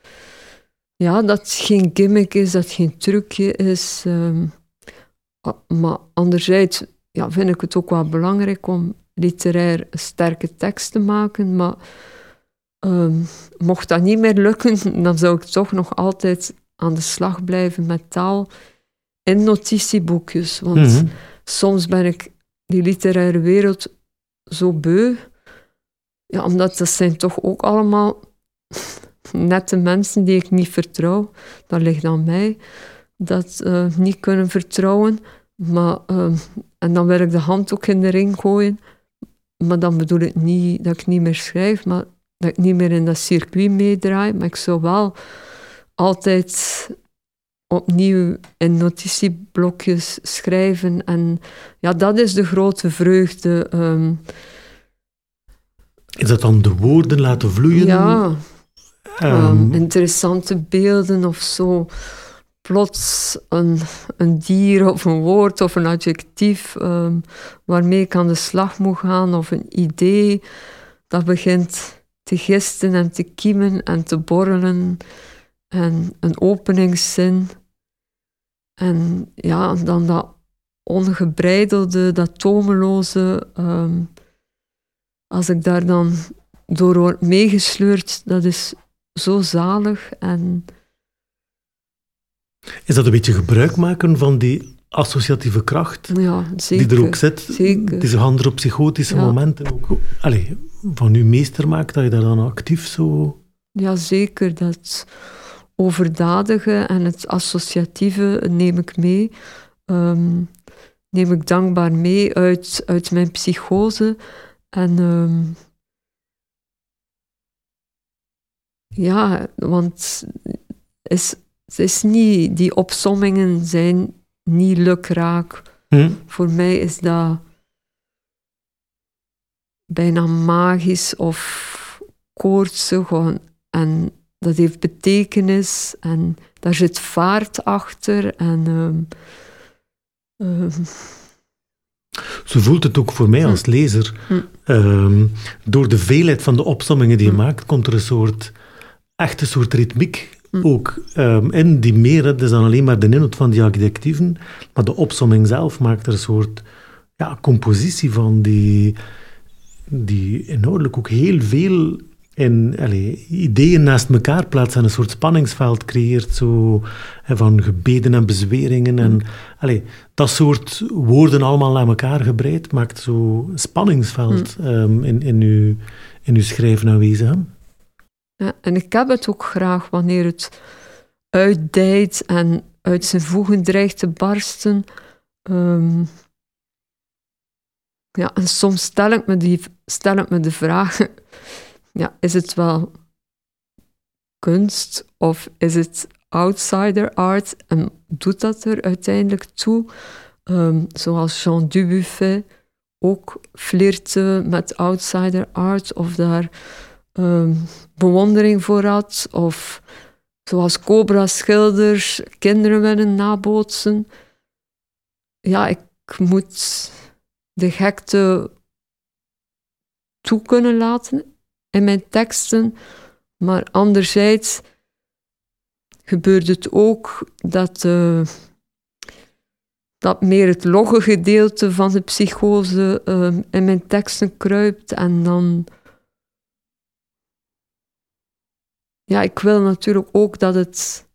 ja, dat het geen gimmick is, dat het geen trucje is. Uh, maar anderzijds ja, vind ik het ook wel belangrijk om literair sterke tekst te maken. Maar um, mocht dat niet meer lukken, dan zou ik toch nog altijd aan de slag blijven met taal in notitieboekjes. Want mm -hmm. soms ben ik die literaire wereld zo beu. Ja, omdat dat zijn toch ook allemaal nette mensen die ik niet vertrouw. Dat ligt aan mij. Dat uh, niet kunnen vertrouwen. Maar, uh, en dan wil ik de hand ook in de ring gooien. Maar dan bedoel ik niet dat ik niet meer schrijf, maar dat ik niet meer in dat circuit meedraai. Maar ik zou wel altijd opnieuw in notitieblokjes schrijven. En ja, dat is de grote vreugde. Um, is dat dan de woorden laten vloeien? Ja, um, interessante beelden of zo. Plots een, een dier of een woord of een adjectief um, waarmee ik aan de slag moet gaan of een idee dat begint te gisten en te kiemen en te borrelen en een openingszin. En ja, dan dat ongebreidelde, dat tomeloze, um, als ik daar dan door word meegesleurd, dat is zo zalig. En is dat een beetje gebruik maken van die associatieve kracht ja, zeker, die er ook zit? Zeker. Deze andere psychotische ja. momenten ook allez, van je meester maakt, dat je daar dan actief zo... Ja, zeker. Dat overdadige en het associatieve neem ik mee. Um, neem ik dankbaar mee uit, uit mijn psychose. En um, ja, want is, het is niet, die opsommingen zijn niet lukraak. Hm? Voor mij is dat bijna magisch of koortsig en dat heeft betekenis en daar zit vaart achter. En, um, um, Zo voelt het ook voor mij als hm. lezer. Hm. Um, door de veelheid van de opsommingen die je hm. maakt, komt er een soort, echt een soort ritmiek ook in, die meer is dan alleen maar de inhoud van die adjectieven, maar de opsomming zelf maakt er een soort ja, compositie van die, die inhoudelijk ook heel veel en allee, ideeën naast elkaar plaatsen en een soort spanningsveld creëert, zo, hè, van gebeden en bezweringen. En, allee, dat soort woorden allemaal naar elkaar gebreid maakt zo spanningsveld mm. um, in, in, uw, in uw schrijven aanwezig. Ja, en ik heb het ook graag wanneer het uitdijt en uit zijn voegen dreigt te barsten. Um, ja, en soms stel ik me, die, stel ik me de vraag ja, is het wel kunst of is het outsider art en doet dat er uiteindelijk toe? Um, zoals Jean Dubuffet ook flirte met outsider art of daar um, bewondering voor had of zoals Cobra schilders kinderen willen nabootsen. Ja, ik moet de gekte toe kunnen laten in mijn teksten. Maar anderzijds gebeurt het ook dat, uh, dat meer het logge gedeelte van de psychose uh, in mijn teksten kruipt. En dan. Ja, ik wil natuurlijk ook dat het.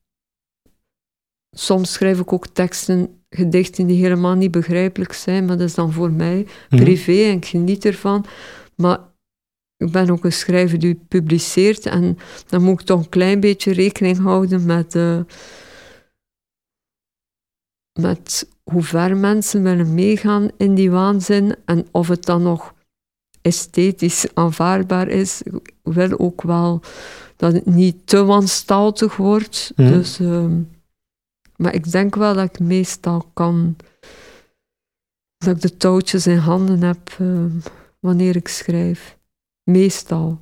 Soms schrijf ik ook teksten gedichten die helemaal niet begrijpelijk zijn, maar dat is dan voor mij Mhm. privé en ik geniet ervan. Maar ik ben ook een schrijver die publiceert en dan moet ik toch een klein beetje rekening houden met, eh, met hoe ver mensen willen meegaan in die waanzin en of het dan nog esthetisch aanvaardbaar is. Ik wil ook wel dat het niet te wanstaltig wordt. Dus, ehm, maar ik denk wel dat ik meestal kan, dat ik de touwtjes in handen heb ehm, wanneer ik schrijf. Meestal.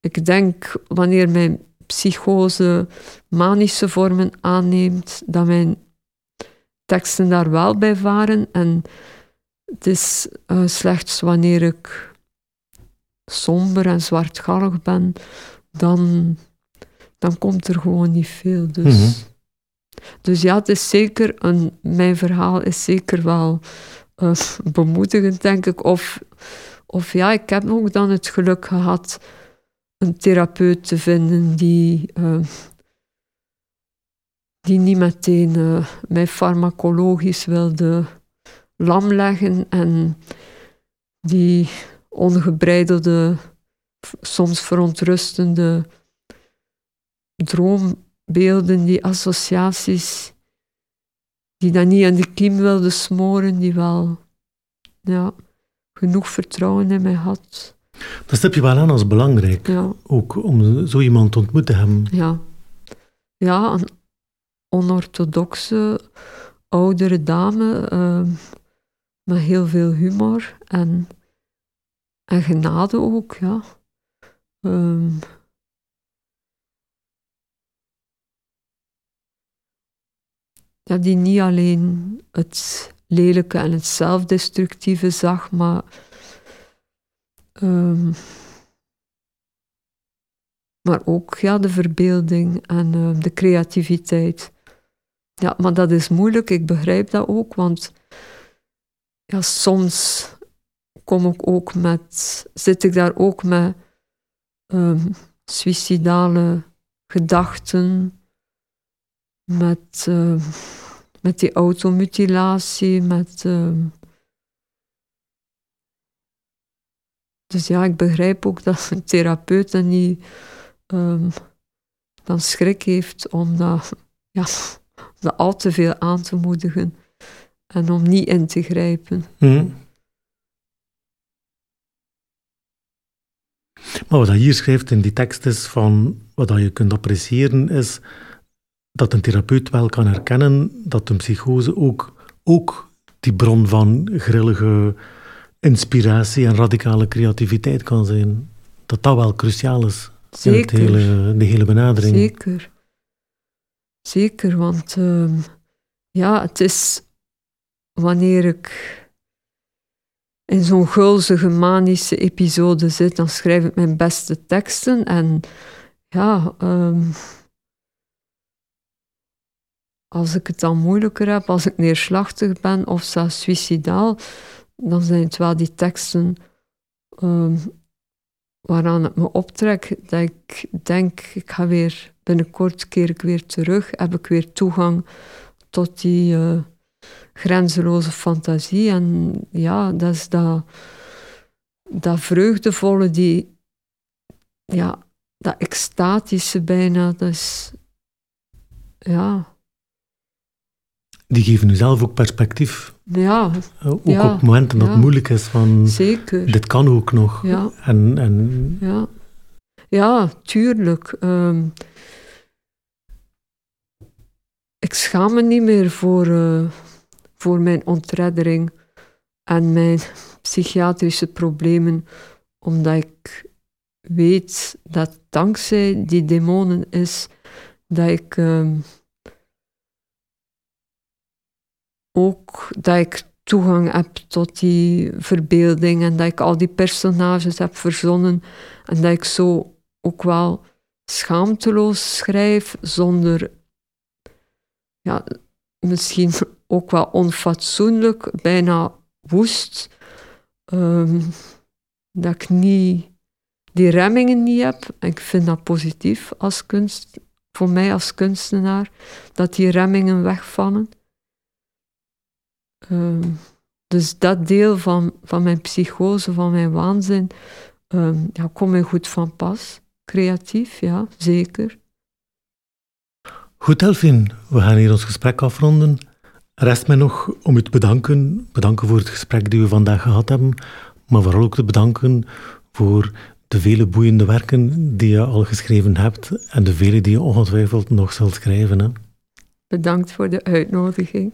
Ik denk wanneer mijn psychose manische vormen aanneemt, dat mijn teksten daar wel bij varen. En het is eh, slechts wanneer ik somber en zwartgallig ben, dan, dan komt er gewoon niet veel. Dus, Mhm. dus ja, het is zeker een, mijn verhaal is zeker wel eh, bemoedigend, denk ik. Of, of ja, ik heb ook dan het geluk gehad een therapeut te vinden die, eh, die niet meteen eh, mij farmacologisch wilde lam leggen en die ongebreidelde, soms verontrustende droombeelden, die associaties, die dat niet in de kiem wilde smoren, die wel ja, genoeg vertrouwen in mij had. Dat stip je wel aan als belangrijk, Ja. ook om zo iemand te ontmoeten hebben. Ja. Ja, een onorthodoxe oudere dame ehm, met heel veel humor en, en genade ook, ja. Ehm, ja, die niet alleen het lelijke en het zelfdestructieve zag, maar ehm, maar ook ja, de verbeelding en eh, de creativiteit. Ja, maar dat is moeilijk, ik begrijp dat ook, want ja, soms kom ik ook met, zit ik daar ook met ehm suïcidale gedachten, met, ehm, met die automutilatie, met... ehm, dus ja, ik begrijp ook dat een therapeut dat niet ehm, dan schrik heeft om dat, ja, dat al te veel aan te moedigen en om niet in te grijpen. Mhm. Maar wat hij hier schrijft in die tekst is van, wat je kunt appreciëren, is dat een therapeut wel kan herkennen dat een psychose ook, ook die bron van grillige inspiratie en radicale creativiteit kan zijn. Dat dat wel cruciaal is in Zeker. hele, de hele benadering. Zeker. Zeker, want ehm, ja, het is wanneer ik in zo'n gulzige manische episode zit, dan schrijf ik mijn beste teksten en ja, ehm, als ik het dan moeilijker heb, als ik neerslachtig ben of zelfs suicidaal, dan zijn het wel die teksten ehm, waaraan het me optrekt, dat ik denk, ik ga weer, binnenkort keer ik weer terug, heb ik weer toegang tot die eh, grenzeloze fantasie. En ja, dat is dat, dat vreugdevolle, die, ja, dat extatische bijna, dat is, ja, Die geven u zelf ook perspectief. ja, Eh, Ook Ja, op momenten dat ja. het moeilijk is van, zeker. dit kan ook nog. Ja. En, en Ja, ja tuurlijk. Ehm, ik schaam me niet meer voor, eh, voor mijn ontreddering en mijn psychiatrische problemen, omdat ik weet dat dankzij die demonen is dat ik ehm, ook dat ik toegang heb tot die verbeelding en dat ik al die personages heb verzonnen en dat ik zo ook wel schaamteloos schrijf zonder ja, misschien ook wel onfatsoenlijk, bijna woest. Ehm, dat ik niet, die remmingen niet heb. En ik vind dat positief als kunst, voor mij als kunstenaar, dat die remmingen wegvallen. Ehm, dus dat deel van, van mijn psychose, van mijn waanzin, um, ja, komt mij goed van pas. Creatief, ja, zeker. Goed, Delphine, we gaan hier ons gesprek afronden. Rest mij nog om u te bedanken. Bedanken voor het gesprek die we vandaag gehad hebben, maar vooral ook te bedanken voor de vele boeiende werken die je al geschreven hebt en de vele die je ongetwijfeld nog zult schrijven. Hè? Bedankt voor de uitnodiging.